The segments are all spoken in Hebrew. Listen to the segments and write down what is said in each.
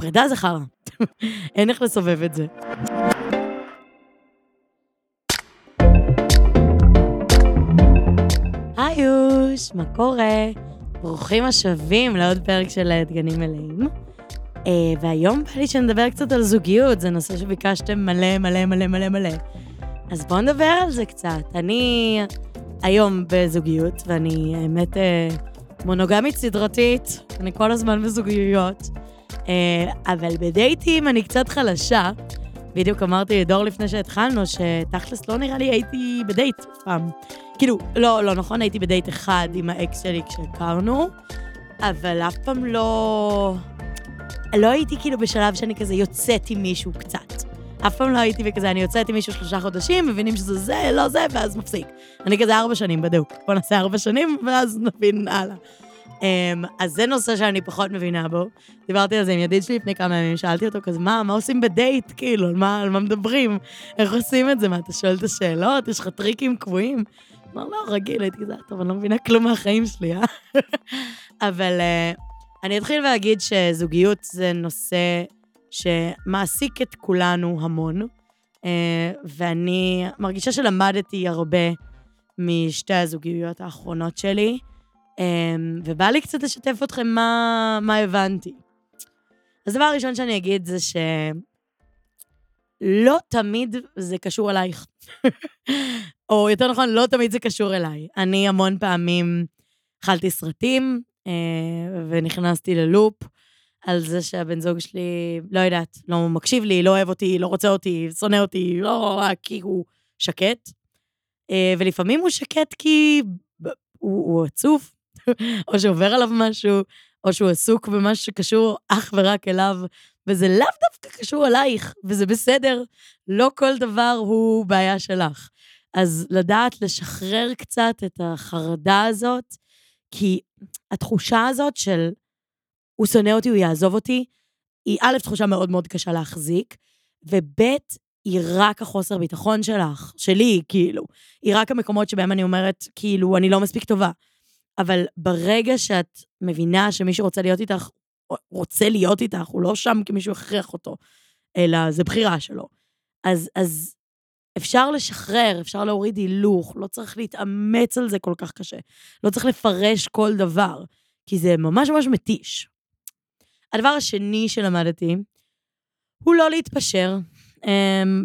פרידה זה חרא. אין איך לסובב את זה. היוש, מה קורה? ברוכים השבים לעוד פרק של דגנים מלאים. Uh, והיום בא לי שנדבר קצת על זוגיות, זה נושא שביקשתם מלא מלא מלא מלא מלא. אז בואו נדבר על זה קצת. אני היום בזוגיות, ואני האמת uh, מונוגמית סדרתית, אני כל הזמן בזוגיות, אבל בדייטים אני קצת חלשה. בדיוק אמרתי לדור לפני שהתחלנו, שתכלס לא נראה לי הייתי בדייט פעם. כאילו, לא, לא נכון, הייתי בדייט אחד עם האקס שלי כשהכרנו, אבל אף פעם לא... לא הייתי כאילו בשלב שאני כזה יוצאת עם מישהו קצת. אף פעם לא הייתי בכזה, אני יוצאת עם מישהו שלושה חודשים, מבינים שזה זה, לא זה, ואז מפסיק. אני כזה ארבע שנים בדיוק. בוא נעשה ארבע שנים, ואז נבין הלאה. Um, אז זה נושא שאני פחות מבינה בו. דיברתי על זה עם ידיד שלי לפני כמה ימים, שאלתי אותו כזה, מה, מה עושים בדייט, כאילו, על מה, על מה מדברים? איך עושים את זה? מה, אתה שואל את השאלות? יש לך טריקים קבועים? אמר, לא, רגיל, הייתי כזה, טוב, אני לא מבינה כלום מהחיים שלי, אה? אבל uh, אני אתחיל ואגיד שזוגיות זה נושא שמעסיק את כולנו המון, uh, ואני מרגישה שלמדתי הרבה משתי הזוגיות האחרונות שלי. Um, ובא לי קצת לשתף אתכם מה, מה הבנתי. אז דבר ראשון שאני אגיד זה שלא תמיד זה קשור אלייך. או יותר נכון, לא תמיד זה קשור אליי. אני המון פעמים אכלתי סרטים uh, ונכנסתי ללופ על זה שהבן זוג שלי, לא יודעת, לא מקשיב לי, לא אוהב אותי, לא רוצה אותי, שונא אותי, לא כי הוא שקט. Uh, ולפעמים הוא שקט כי הוא, הוא עצוב, או שעובר עליו משהו, או שהוא עסוק במשהו שקשור אך ורק אליו, וזה לאו דווקא קשור אלייך, וזה בסדר, לא כל דבר הוא בעיה שלך. אז לדעת לשחרר קצת את החרדה הזאת, כי התחושה הזאת של הוא שונא אותי, הוא יעזוב אותי, היא א', תחושה מאוד מאוד קשה להחזיק, וב', היא רק החוסר ביטחון שלך, שלי, כאילו. היא רק המקומות שבהם אני אומרת, כאילו, אני לא מספיק טובה. אבל ברגע שאת מבינה שמי שרוצה להיות איתך, רוצה להיות איתך, הוא לא שם כי מישהו הכריח אותו, אלא זה בחירה שלו. אז, אז אפשר לשחרר, אפשר להוריד הילוך, לא צריך להתאמץ על זה כל כך קשה. לא צריך לפרש כל דבר, כי זה ממש ממש מתיש. הדבר השני שלמדתי, הוא לא להתפשר,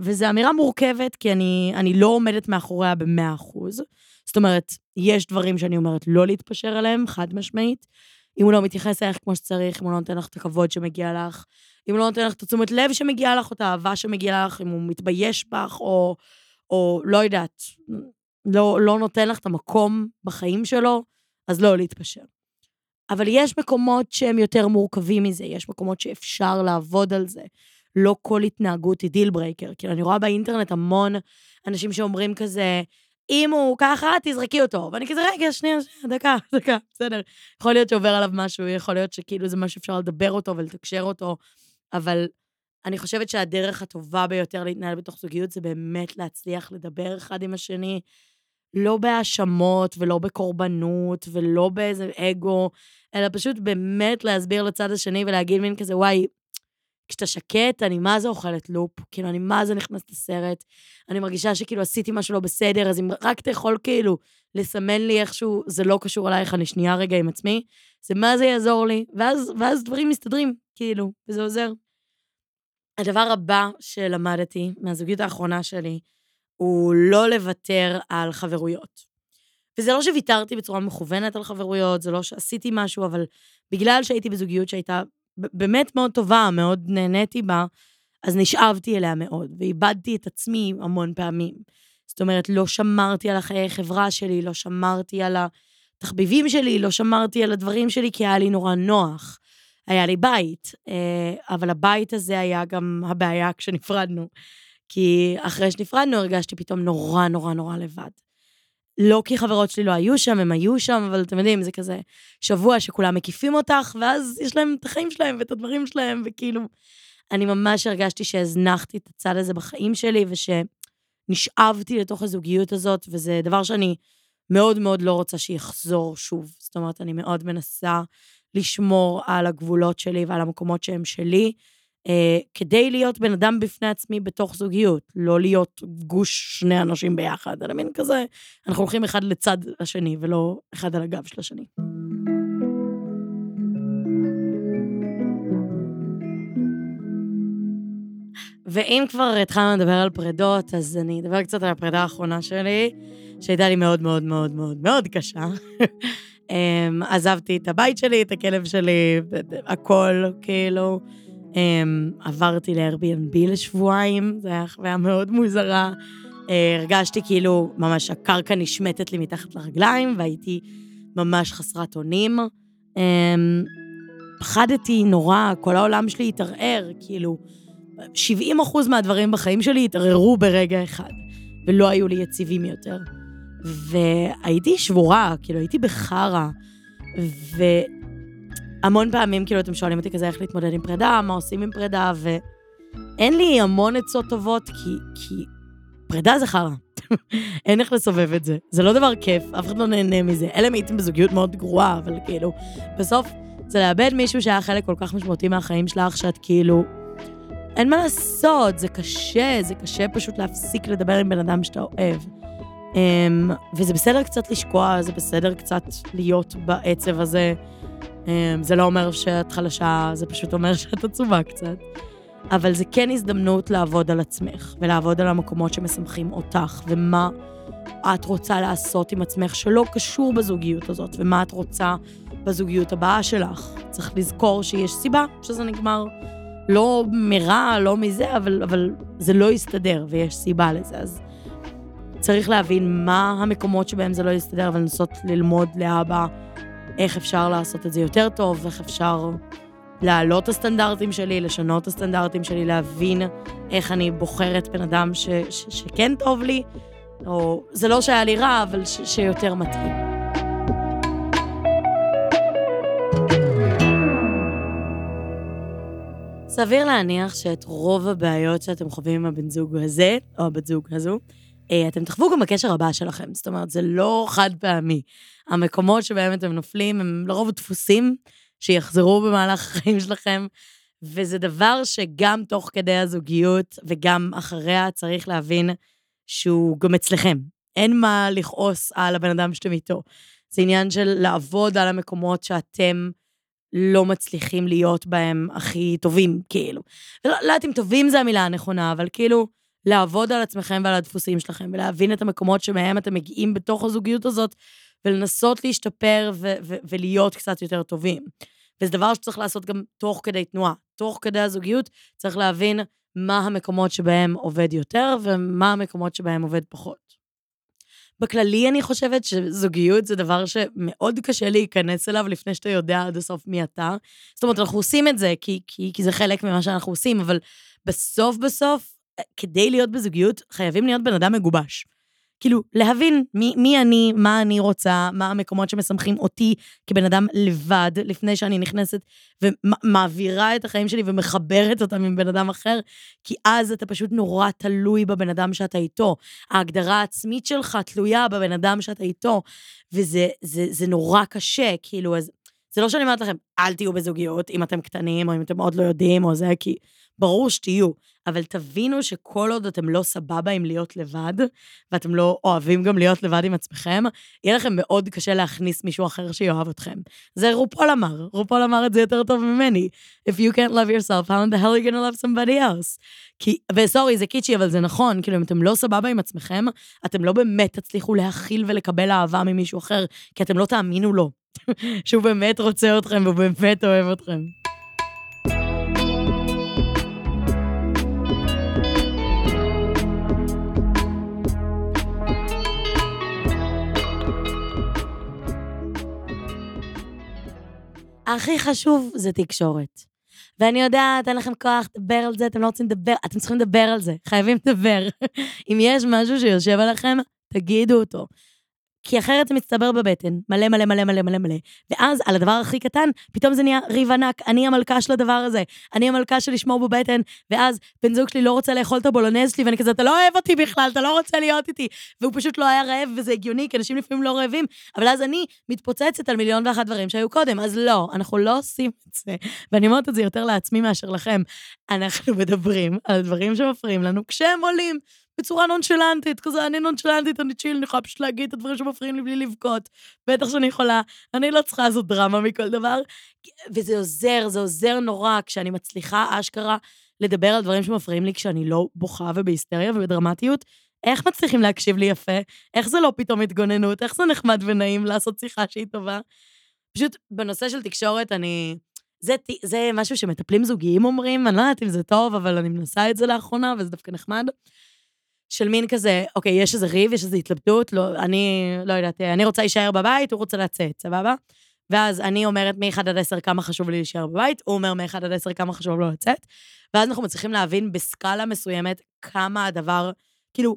וזו אמירה מורכבת, כי אני, אני לא עומדת מאחוריה במאה אחוז. זאת אומרת, יש דברים שאני אומרת לא להתפשר עליהם, חד משמעית. אם הוא לא מתייחס אליך כמו שצריך, אם הוא לא נותן לך את הכבוד שמגיע לך, אם הוא לא נותן לך את התשומת לב שמגיעה לך, או את האהבה שמגיעה לך, אם הוא מתבייש בך, או, או לא יודעת, לא, לא נותן לך את המקום בחיים שלו, אז לא להתפשר. אבל יש מקומות שהם יותר מורכבים מזה, יש מקומות שאפשר לעבוד על זה. לא כל התנהגות היא deal breaker. כאילו, אני רואה באינטרנט המון אנשים שאומרים כזה, אם הוא ככה, תזרקי אותו. ואני כזה, רגע, שנייה, שנייה, דקה, דקה, בסדר. יכול להיות שעובר עליו משהו, יכול להיות שכאילו זה משהו שאפשר לדבר אותו ולתקשר אותו, אבל אני חושבת שהדרך הטובה ביותר להתנהל בתוך זוגיות זה באמת להצליח לדבר אחד עם השני, לא בהאשמות ולא בקורבנות ולא באיזה אגו, אלא פשוט באמת להסביר לצד השני ולהגיד מין כזה, וואי, כשאתה שקט, אני מה זה אוכלת לופ, כאילו, אני מה זה נכנסת לסרט, אני מרגישה שכאילו עשיתי משהו לא בסדר, אז אם רק אתה יכול כאילו לסמן לי איכשהו, זה לא קשור אלייך, אני שנייה רגע עם עצמי, זה מה זה יעזור לי, ואז, ואז דברים מסתדרים, כאילו, וזה עוזר. הדבר הבא שלמדתי מהזוגיות האחרונה שלי, הוא לא לוותר על חברויות. וזה לא שוויתרתי בצורה מכוונת על חברויות, זה לא שעשיתי משהו, אבל בגלל שהייתי בזוגיות שהייתה באמת מאוד טובה, מאוד נהניתי בה, אז נשאבתי אליה מאוד, ואיבדתי את עצמי המון פעמים. זאת אומרת, לא שמרתי על החיי חברה שלי, לא שמרתי על התחביבים שלי, לא שמרתי על הדברים שלי, כי היה לי נורא נוח. היה לי בית, אה, אבל הבית הזה היה גם הבעיה כשנפרדנו. כי אחרי שנפרדנו הרגשתי פתאום נורא נורא נורא לבד. לא כי חברות שלי לא היו שם, הם היו שם, אבל אתם יודעים, זה כזה שבוע שכולם מקיפים אותך, ואז יש להם את החיים שלהם ואת הדברים שלהם, וכאילו, אני ממש הרגשתי שהזנחתי את הצד הזה בחיים שלי, ושנשאבתי לתוך הזוגיות הזאת, וזה דבר שאני מאוד מאוד לא רוצה שיחזור שוב. זאת אומרת, אני מאוד מנסה לשמור על הגבולות שלי ועל המקומות שהם שלי, כדי להיות בן אדם בפני עצמי בתוך זוגיות, לא להיות גוש שני אנשים ביחד, אלא מין כזה, אנחנו הולכים אחד לצד השני ולא אחד על הגב של השני. ואם כבר התחלנו לדבר על פרדות, אז אני אדבר קצת על הפרידה האחרונה שלי, שהייתה לי מאוד מאוד מאוד מאוד מאוד קשה. אמ, עזבתי את הבית שלי, את הכלב שלי, הכל, כאילו. אמ, עברתי ל-Airbnb לשבועיים, זו הייתה חוויה מאוד מוזרה. אה, הרגשתי כאילו ממש הקרקע נשמטת לי מתחת לרגליים, והייתי ממש חסרת אונים. אמ, פחדתי נורא, כל העולם שלי התערער, כאילו, 70 אחוז מהדברים בחיים שלי התערערו ברגע אחד, ולא היו לי יציבים יותר. והייתי שבורה, כאילו, הייתי בחרא. והמון פעמים, כאילו, אתם שואלים אותי כזה איך להתמודד עם פרידה, מה עושים עם פרידה, ואין לי המון עצות טובות, כי, כי פרידה זה חרא. אין איך לסובב את זה. זה לא דבר כיף, אף אחד לא נהנה מזה. אלא אם הייתם בזוגיות מאוד גרועה, אבל כאילו, בסוף זה לאבד מישהו שהיה חלק כל כך משמעותי מהחיים שלך, שאת כאילו... אין מה לעשות, זה קשה, זה קשה פשוט להפסיק לדבר עם בן אדם שאתה אוהב. Um, וזה בסדר קצת לשקוע, זה בסדר קצת להיות בעצב הזה. Um, זה לא אומר שאת חלשה, זה פשוט אומר שאת עצובה קצת. אבל זה כן הזדמנות לעבוד על עצמך, ולעבוד על המקומות שמשמחים אותך, ומה את רוצה לעשות עם עצמך שלא קשור בזוגיות הזאת, ומה את רוצה בזוגיות הבאה שלך. צריך לזכור שיש סיבה שזה נגמר. לא מרע, לא מזה, אבל, אבל זה לא יסתדר, ויש סיבה לזה. אז צריך להבין מה המקומות שבהם זה לא יסתדר, ולנסות ללמוד להבא איך אפשר לעשות את זה יותר טוב, איך אפשר להעלות את הסטנדרטים שלי, לשנות את הסטנדרטים שלי, להבין איך אני בוחרת בן אדם ש, ש, שכן טוב לי, או זה לא שהיה לי רע, אבל ש, שיותר מתאים. סביר להניח שאת רוב הבעיות שאתם חווים עם הבן זוג הזה, או הבת זוג הזו, אתם תחוו גם בקשר הבא שלכם. זאת אומרת, זה לא חד פעמי. המקומות שבהם אתם נופלים הם לרוב דפוסים שיחזרו במהלך החיים שלכם, וזה דבר שגם תוך כדי הזוגיות וגם אחריה צריך להבין שהוא גם אצלכם. אין מה לכעוס על הבן אדם שאתם איתו. זה עניין של לעבוד על המקומות שאתם לא מצליחים להיות בהם הכי טובים, כאילו. ולא לא יודעת אם טובים זה המילה הנכונה, אבל כאילו, לעבוד על עצמכם ועל הדפוסים שלכם, ולהבין את המקומות שמהם אתם מגיעים בתוך הזוגיות הזאת, ולנסות להשתפר ו- ו- ולהיות קצת יותר טובים. וזה דבר שצריך לעשות גם תוך כדי תנועה. תוך כדי הזוגיות צריך להבין מה המקומות שבהם עובד יותר ומה המקומות שבהם עובד פחות. בכללי אני חושבת שזוגיות זה דבר שמאוד קשה להיכנס אליו לפני שאתה יודע עד הסוף מי אתה. זאת אומרת, אנחנו עושים את זה כי, כי, כי זה חלק ממה שאנחנו עושים, אבל בסוף בסוף, כדי להיות בזוגיות, חייבים להיות בן אדם מגובש. כאילו, להבין מי, מי אני, מה אני רוצה, מה המקומות שמשמחים אותי כבן אדם לבד, לפני שאני נכנסת ומעבירה את החיים שלי ומחברת אותם עם בן אדם אחר, כי אז אתה פשוט נורא תלוי בבן אדם שאתה איתו. ההגדרה העצמית שלך תלויה בבן אדם שאתה איתו, וזה זה, זה נורא קשה, כאילו, אז... זה לא שאני אומרת לכם, אל תהיו בזוגיות אם אתם קטנים, או אם אתם עוד לא יודעים, או זה, כי ברור שתהיו, אבל תבינו שכל עוד אתם לא סבבה עם להיות לבד, ואתם לא אוהבים גם להיות לבד עם עצמכם, יהיה לכם מאוד קשה להכניס מישהו אחר שיאהב אתכם. זה רופול אמר, רופול אמר את זה יותר טוב ממני. If you can't love yourself, how in the hell are you gonna love somebody else? כי, וסורי, זה קיצ'י, אבל זה נכון, כאילו, אם אתם לא סבבה עם עצמכם, אתם לא באמת תצליחו להכיל ולקבל אהבה ממישהו אחר, כי אתם לא תאמינו לו. שהוא באמת רוצה אתכם והוא באמת אוהב אתכם. הכי חשוב זה תקשורת. ואני יודעת, אין לכם כוח לדבר על זה, אתם לא רוצים לדבר, אתם צריכים לדבר על זה, חייבים לדבר. אם יש משהו שיושב עליכם, תגידו אותו. כי אחרת זה מצטבר בבטן, מלא מלא מלא מלא מלא מלא. ואז, על הדבר הכי קטן, פתאום זה נהיה ריב ענק, אני המלכה של הדבר הזה, אני המלכה של לשמור בבטן, ואז בן זוג שלי לא רוצה לאכול את הבולונז שלי, ואני כזה, אתה לא אוהב אותי בכלל, אתה לא רוצה להיות איתי. והוא פשוט לא היה רעב, וזה הגיוני, כי אנשים לפעמים לא רעבים, אבל אז אני מתפוצצת על מיליון ואחת דברים שהיו קודם, אז לא, אנחנו לא עושים את זה. ואני אומרת את זה יותר לעצמי מאשר לכם. אנחנו מדברים על דברים שמפריעים לנו כשהם עולים. בצורה נונשלנטית, כזה, אני נונשלנטית, אני צ'יל, אני יכולה פשוט להגיד את הדברים שמפריעים לי בלי לבכות. בטח שאני יכולה, אני לא צריכה לעשות דרמה מכל דבר. וזה עוזר, זה עוזר נורא כשאני מצליחה, אשכרה, לדבר על דברים שמפריעים לי כשאני לא בוכה ובהיסטריה ובדרמטיות. איך מצליחים להקשיב לי יפה? איך זה לא פתאום התגוננות? איך זה נחמד ונעים לעשות שיחה שהיא טובה? פשוט בנושא של תקשורת, אני... זה, זה משהו שמטפלים זוגיים אומרים, אני לא יודעת אם זה טוב, אבל אני מנסה את זה לאחרונה, וזה דווקא נחמד. של מין כזה, אוקיי, יש איזה ריב, יש איזו התלבטות, לא, אני, לא יודעת, אני רוצה להישאר בבית, הוא רוצה לצאת, סבבה? ואז אני אומרת מ-1 עד 10 כמה חשוב לי להישאר בבית, הוא אומר מ-1 עד 10 כמה חשוב לו לצאת, ואז אנחנו מצליחים להבין בסקאלה מסוימת כמה הדבר, כאילו,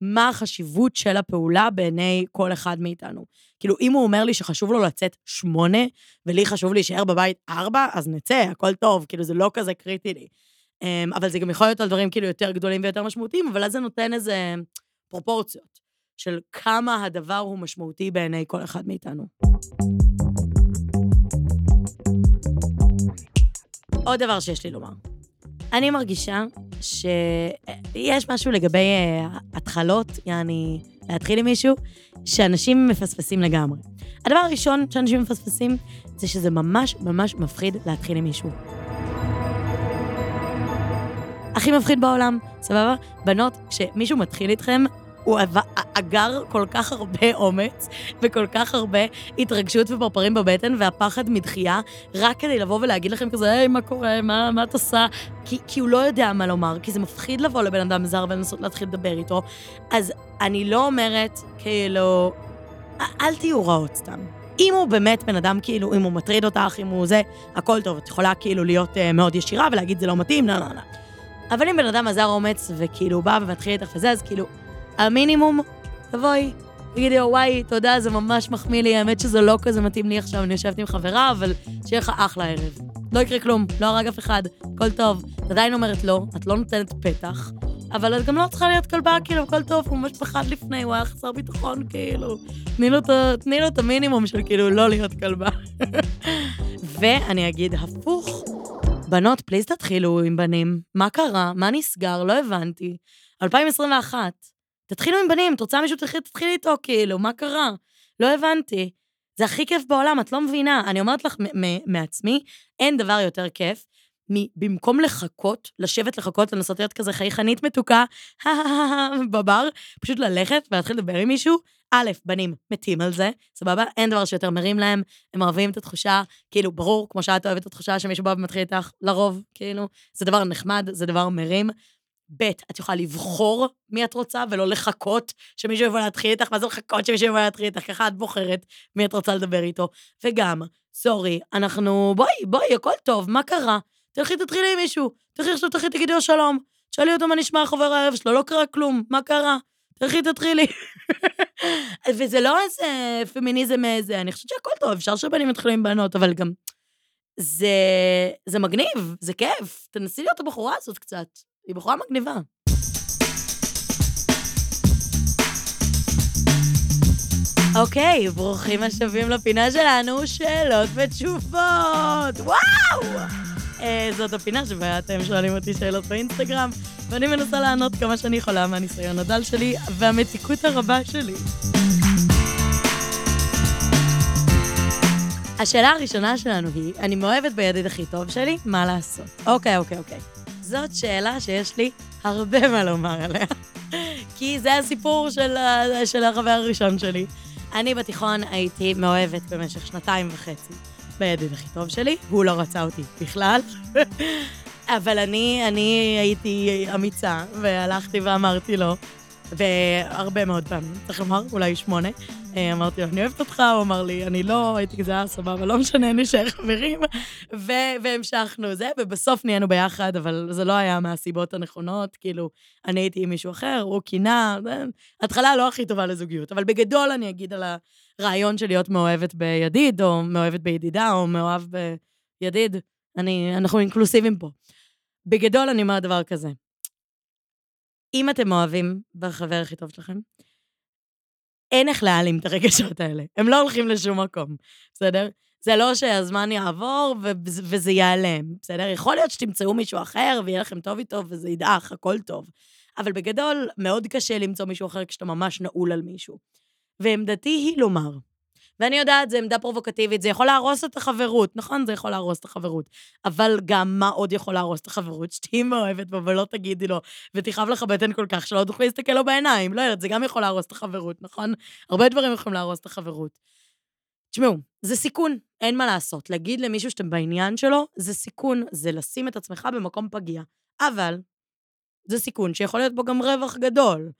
מה החשיבות של הפעולה בעיני כל אחד מאיתנו. כאילו, אם הוא אומר לי שחשוב לו לצאת שמונה, ולי חשוב להישאר בבית ארבע, אז נצא, הכל טוב, כאילו, זה לא כזה קריטי לי. אמ, אבל זה גם יכול להיות על דברים כאילו יותר גדולים ויותר משמעותיים, אבל אז זה נותן איזה פרופורציות של כמה הדבר הוא משמעותי בעיני כל אחד מאיתנו. עוד דבר שיש לי לומר. אני מרגישה שיש משהו לגבי uh, התחלות, יעני, להתחיל עם מישהו, שאנשים מפספסים לגמרי. הדבר הראשון שאנשים מפספסים זה שזה ממש ממש מפחיד להתחיל עם מישהו. הכי מפחיד בעולם, סבבה? בנות, כשמישהו מתחיל איתכם, הוא אגר כל כך הרבה אומץ וכל כך הרבה התרגשות ופרפרים בבטן והפחד מדחייה, רק כדי לבוא ולהגיד לכם כזה, היי, מה קורה, מה, מה את עושה? כי, כי הוא לא יודע מה לומר, כי זה מפחיד לבוא לבן אדם זר ולנסות להתחיל לדבר איתו. אז אני לא אומרת, כאילו, אל תהיו רעות סתם. אם הוא באמת בן אדם, כאילו, אם הוא מטריד אותך, אם הוא זה, הכל טוב, את יכולה כאילו להיות uh, מאוד ישירה ולהגיד זה לא מתאים, לא, לא, לא. אבל אם בן אדם עזר אומץ וכאילו בא ומתחיל איתך וזה, אז כאילו, המינימום, תבואי, תגידי לו, וואי, תודה, זה ממש מחמיא לי, האמת שזה לא כזה מתאים לי עכשיו, אני יושבת עם חברה, אבל שיהיה לך אחלה ערב. לא יקרה כלום, לא הרג אף אחד, הכל טוב. את עדיין אומרת לא, את לא נותנת פתח, אבל את גם לא צריכה להיות כלבה, כאילו, הכל טוב, הוא ממש פחד לפני, הוא היה חסר ביטחון, כאילו. תני לו, תני לו את המינימום של כאילו לא להיות כלבה. ואני אגיד הפוך, בנות, פליז תתחילו עם בנים. מה קרה? מה נסגר? לא הבנתי. 2021. תתחילו עם בנים, את רוצה מישהו, תתחיל איתו, כאילו, מה קרה? לא הבנתי. זה הכי כיף בעולם, את לא מבינה. אני אומרת לך מעצמי, אין דבר יותר כיף במקום לחכות, לשבת לחכות, לנסות להיות כזה חייכנית מתוקה, בבר, פשוט ללכת ולהתחיל לדבר עם מישהו. א', בנים מתים על זה, סבבה? אין דבר שיותר מרים להם, הם אוהבים את התחושה, כאילו, ברור, כמו שאת אוהבת את התחושה שמישהו בא ומתחיל איתך, לרוב, כאילו, זה דבר נחמד, זה דבר מרים. ב', את יכולה לבחור מי את רוצה, ולא לחכות שמישהו יבוא להתחיל איתך, מה זה לחכות שמישהו יבוא להתחיל איתך? ככה את בוחרת מי את רוצה לדבר איתו. וגם, סורי, אנחנו, בואי, בואי, הכל טוב, מה קרה? תלכי תתחילי עם מישהו, תלכי עכשיו, תלכי תגידי לו שלום. תשאלי אותו מה נשמע עובר הערב שלו, לא קרה כלום, מה קרה? תלכי תתחילי. וזה לא איזה פמיניזם איזה, אני חושבת שהכל טוב, אפשר שבנים יתחילו עם בנות, אבל גם... זה, זה מגניב, זה כיף. תנסי להיות הבחורה הזאת קצת. היא בחורה מגניבה. אוקיי, ברוכים השבים לפינה שלנו, שאלות ותשובות. וואו! אה, זאת הפינה שבה אתם שואלים אותי שאלות באינסטגרם, ואני מנסה לענות כמה שאני יכולה מהניסיון הדל שלי והמתיקות הרבה שלי. השאלה הראשונה שלנו היא, אני מאוהבת בידיד הכי טוב שלי, מה לעשות? אוקיי, אוקיי, אוקיי. זאת שאלה שיש לי הרבה מה לומר עליה. כי זה הסיפור של, של החבר הראשון שלי. אני בתיכון הייתי מאוהבת במשך שנתיים וחצי. בידיד הכי טוב שלי, והוא לא רצה אותי בכלל. אבל אני, אני הייתי אמיצה, והלכתי ואמרתי לו, והרבה מאוד פעמים, צריך לומר, אולי שמונה, אה, אמרתי לו, אני אוהבת אותך, הוא אמר לי, אני לא, הייתי כזה, אה, סבבה, לא משנה, נשאר חברים. והמשכנו זה, ובסוף נהיינו ביחד, אבל זה לא היה מהסיבות הנכונות, כאילו, אני הייתי עם מישהו אחר, הוא קינה, התחלה לא הכי טובה לזוגיות, אבל בגדול אני אגיד על הרעיון של להיות מאוהבת בידיד, או מאוהבת בידידה, או מאוהב בידיד. אני, אנחנו אינקלוסיביים פה. בגדול אני אומרת דבר כזה, אם אתם אוהבים בחבר הכי טוב שלכם, אין איך להעלים את הרגשות האלה. הם לא הולכים לשום מקום, בסדר? זה לא שהזמן יעבור וזה ייעלם, בסדר? יכול להיות שתמצאו מישהו אחר ויהיה לכם טוב איתו וזה ידעך, הכל טוב. אבל בגדול, מאוד קשה למצוא מישהו אחר כשאתה ממש נעול על מישהו. ועמדתי היא לומר, ואני יודעת, זו עמדה פרובוקטיבית, זה יכול להרוס את החברות, נכון? זה יכול להרוס את החברות. אבל גם מה עוד יכול להרוס את החברות? שתהיי מאוהבת בו ולא תגידי לו, ותכאב לך בטן כל כך שלא תוכלי להסתכל לו בעיניים. לא יודעת, זה גם יכול להרוס את החברות, נכון? הרבה דברים יכולים להרוס את החברות. תשמעו, זה סיכון, אין מה לעשות. להגיד למישהו שאתם בעניין שלו, זה סיכון, זה לשים את עצמך במקום פגיע. אבל זה סיכון שיכול להיות בו גם רווח גדול.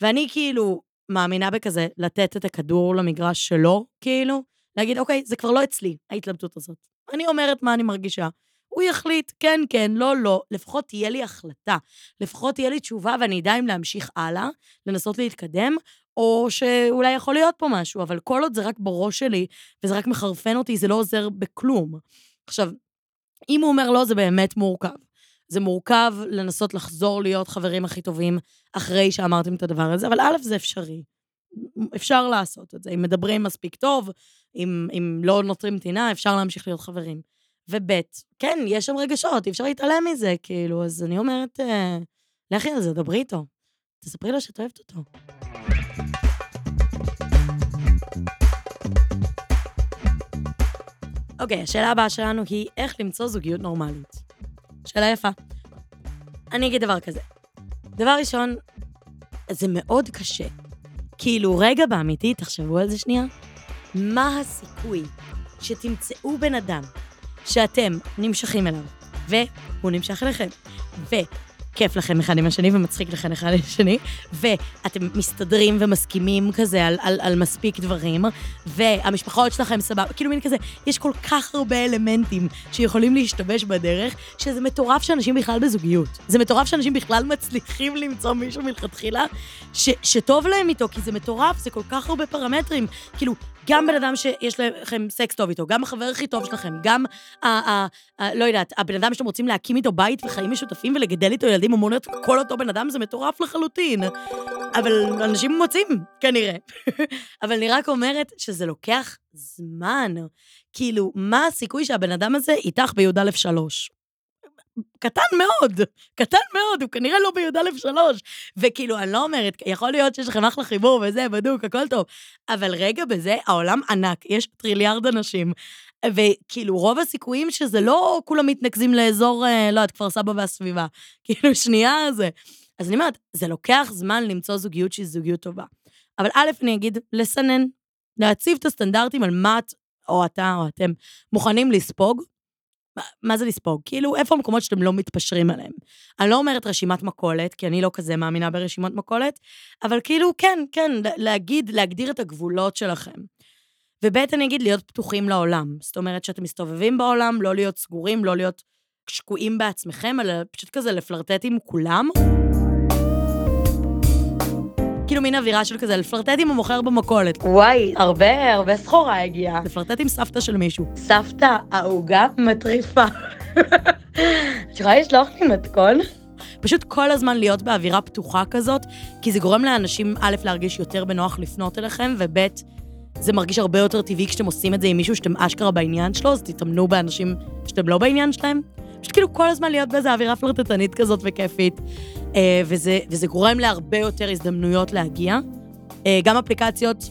ואני כאילו, מאמינה בכזה, לתת את הכדור למגרש שלו, כאילו, להגיד, אוקיי, זה כבר לא אצלי, ההתלבטות הזאת. אני אומרת מה אני מרגישה. הוא יחליט, כן, כן, לא, לא, לפחות תהיה לי החלטה. לפחות תהיה לי תשובה ואני אדע אם להמשיך הלאה, לנסות להתקדם, או שאולי יכול להיות פה משהו, אבל כל עוד זה רק בראש שלי, וזה רק מחרפן אותי, זה לא עוזר בכלום. עכשיו, אם הוא אומר לא, זה באמת מורכב. זה מורכב לנסות לחזור להיות חברים הכי טובים אחרי שאמרתם את הדבר הזה, אבל א', זה אפשרי. אפשר לעשות את זה. אם מדברים מספיק טוב, אם, אם לא נותרים טינה, אפשר להמשיך להיות חברים. וב', כן, יש שם רגשות, אי אפשר להתעלם מזה, כאילו, אז אני אומרת, אה, לכי על זה, דברי איתו. תספרי לו שאת אוהבת אותו. אוקיי, okay, השאלה הבאה שלנו היא איך למצוא זוגיות נורמלית. שאלה יפה. אני אגיד דבר כזה. דבר ראשון, זה מאוד קשה. כאילו, רגע באמיתי, תחשבו על זה שנייה. מה הסיכוי שתמצאו בן אדם שאתם נמשכים אליו, והוא נמשך אליכם, ו... כיף לכם אחד עם השני ומצחיק לכם אחד עם השני, ואתם מסתדרים ומסכימים כזה על, על, על מספיק דברים, והמשפחות שלכם סבבה, כאילו מין כזה, יש כל כך הרבה אלמנטים שיכולים להשתבש בדרך, שזה מטורף שאנשים בכלל בזוגיות. זה מטורף שאנשים בכלל מצליחים למצוא מישהו מלכתחילה ש, שטוב להם איתו, כי זה מטורף, זה כל כך הרבה פרמטרים. כאילו, גם בן אדם שיש לכם סקס טוב איתו, גם החבר הכי טוב שלכם, גם, ה, ה, ה, לא יודעת, הבן אדם שאתם רוצים להקים איתו בית וחיים משותפים ולגדל איתו ילדים, אמור להיות כל אותו בן אדם, זה מטורף לחלוטין. אבל אנשים מוצאים, כנראה. אבל אני רק אומרת שזה לוקח זמן. כאילו, מה הסיכוי שהבן אדם הזה איתך בי"א שלוש? קטן מאוד, קטן מאוד, הוא כנראה לא בי"א שלוש. וכאילו, אני לא אומרת, יכול להיות שיש לכם אחלה חיבור וזה, בדוק, הכל טוב, אבל רגע בזה, העולם ענק, יש טריליארד אנשים. וכאילו, רוב הסיכויים שזה לא כולם מתנקזים לאזור, אה, לא יודעת, כפר סבא והסביבה. כאילו, שנייה זה. אז אני אומרת, זה לוקח זמן למצוא זוגיות שהיא זוגיות טובה. אבל א', אני אגיד, לסנן, להציב את הסטנדרטים על מה את, או אתה או אתם, מוכנים לספוג, מה זה לספוג? כאילו, איפה המקומות שאתם לא מתפשרים עליהם? אני לא אומרת רשימת מכולת, כי אני לא כזה מאמינה ברשימות מכולת, אבל כאילו, כן, כן, להגיד, להגדיר את הגבולות שלכם. וב' אני אגיד, להיות פתוחים לעולם. זאת אומרת, שאתם מסתובבים בעולם, לא להיות סגורים, לא להיות שקועים בעצמכם, אלא פשוט כזה לפלרטט עם כולם. מין אווירה של כזה, לפלרטט עם המוכר במכולת. וואי, הרבה, הרבה סחורה הגיעה. לפלרטט עם סבתא של מישהו. סבתא, העוגה מטריפה. את יכולה לשלוח לי מתכון? פשוט כל הזמן להיות באווירה פתוחה כזאת, כי זה גורם לאנשים, א', להרגיש יותר בנוח לפנות אליכם, וב', זה מרגיש הרבה יותר טבעי כשאתם עושים את זה עם מישהו שאתם אשכרה בעניין שלו, אז תתאמנו באנשים שאתם לא בעניין שלהם. פשוט כאילו כל הזמן להיות באיזה אווירה פלרטטנית כזאת וכיפית. אה, וזה, וזה גורם להרבה יותר הזדמנויות להגיע. אה, גם אפליקציות,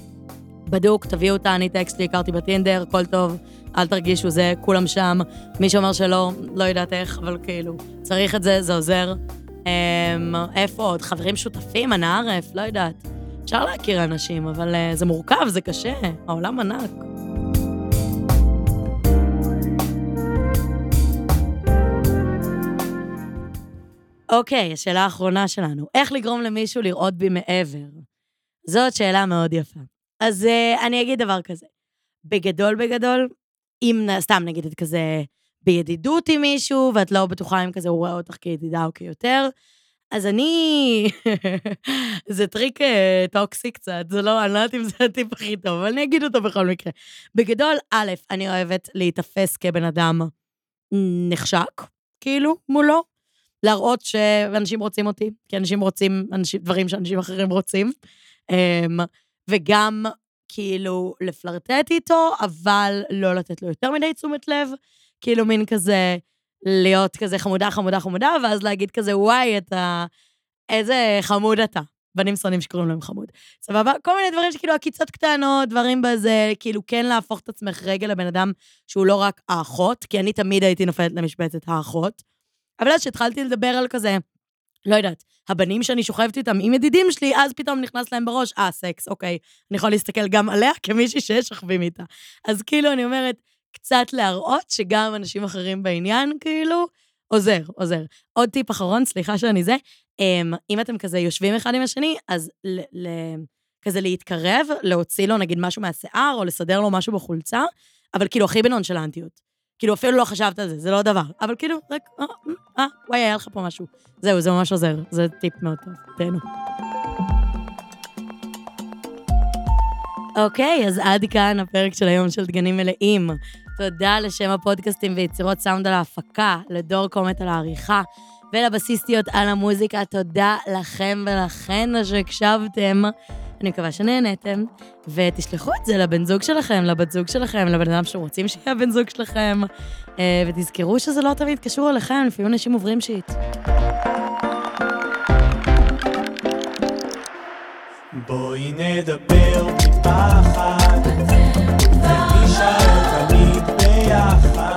בדוק, תביאו אותה, אני טקסטי, הכרתי בטינדר, הכל טוב, אל תרגישו זה, כולם שם. מי שאומר שלא, לא יודעת איך, אבל כאילו, צריך את זה, זה עוזר. אה, איפה עוד? חברים שותפים, אנא ערף, לא יודעת. אפשר להכיר אנשים, אבל זה מורכב, זה קשה, העולם ענק. אוקיי, השאלה האחרונה שלנו, איך לגרום למישהו לראות בי מעבר? זאת שאלה מאוד יפה. אז uh, אני אגיד דבר כזה. בגדול, בגדול, אם סתם נגיד את כזה בידידות עם מישהו, ואת לא בטוחה אם כזה הוא רואה אותך כידידה או כיותר, אז אני... זה טריק אה, toxic קצת, זה לא, אני לא יודעת אם זה הטיפ הכי טוב, אבל אני אגיד אותו בכל מקרה. בגדול, א', אני אוהבת להיתפס כבן אדם נחשק, כאילו, מולו. להראות שאנשים רוצים אותי, כי אנשים רוצים אנשים, דברים שאנשים אחרים רוצים. אמ, וגם כאילו לפלרטט איתו, אבל לא לתת לו יותר מדי תשומת לב, כאילו מין כזה להיות כזה חמודה, חמודה, חמודה, ואז להגיד כזה, וואי, אתה... איזה חמוד אתה. בנים שונאים שקוראים להם חמוד. סבבה? כל מיני דברים שכאילו עקיצות קטנות, דברים בזה, כאילו כן להפוך את עצמך רגע לבן אדם שהוא לא רק האחות, כי אני תמיד הייתי נופלת למשבצת האחות. אבל אז כשהתחלתי לדבר על כזה, לא יודעת, הבנים שאני שוכבת איתם עם ידידים שלי, אז פתאום נכנס להם בראש, אה, סקס, אוקיי, אני יכולה להסתכל גם עליה כמישהי שיש שוכבים איתה. אז כאילו, אני אומרת, קצת להראות שגם אנשים אחרים בעניין, כאילו, עוזר, עוזר. עוד טיפ אחרון, סליחה שאני זה, אמ, אם אתם כזה יושבים אחד עם השני, אז ל- ל- כזה להתקרב, להוציא לו נגיד משהו מהשיער, או לסדר לו משהו בחולצה, אבל כאילו הכי בנונשלנטיות. כאילו, אפילו לא חשבת על זה, זה לא דבר. אבל כאילו, רק, אה, אה, וואי, היה לך פה משהו. זהו, זה ממש עוזר, זה טיפ מאוד טוב, תהנו. אוקיי, אז עד כאן הפרק של היום של דגנים מלאים. תודה לשם הפודקאסטים ויצירות סאונד על ההפקה, לדור קומט על העריכה, ולבסיסטיות על המוזיקה. תודה לכם ולכן שהקשבתם. אני מקווה שנהנתם, ותשלחו את זה לבן זוג שלכם, לבת זוג שלכם, לבן אדם שאתם רוצים שיהיה הבן זוג שלכם, אה, ותזכרו שזה לא תמיד קשור אליכם, לפעמים אנשים עוברים שיט. בואי נדבר מפחד, ונישאר תמיד ביחד.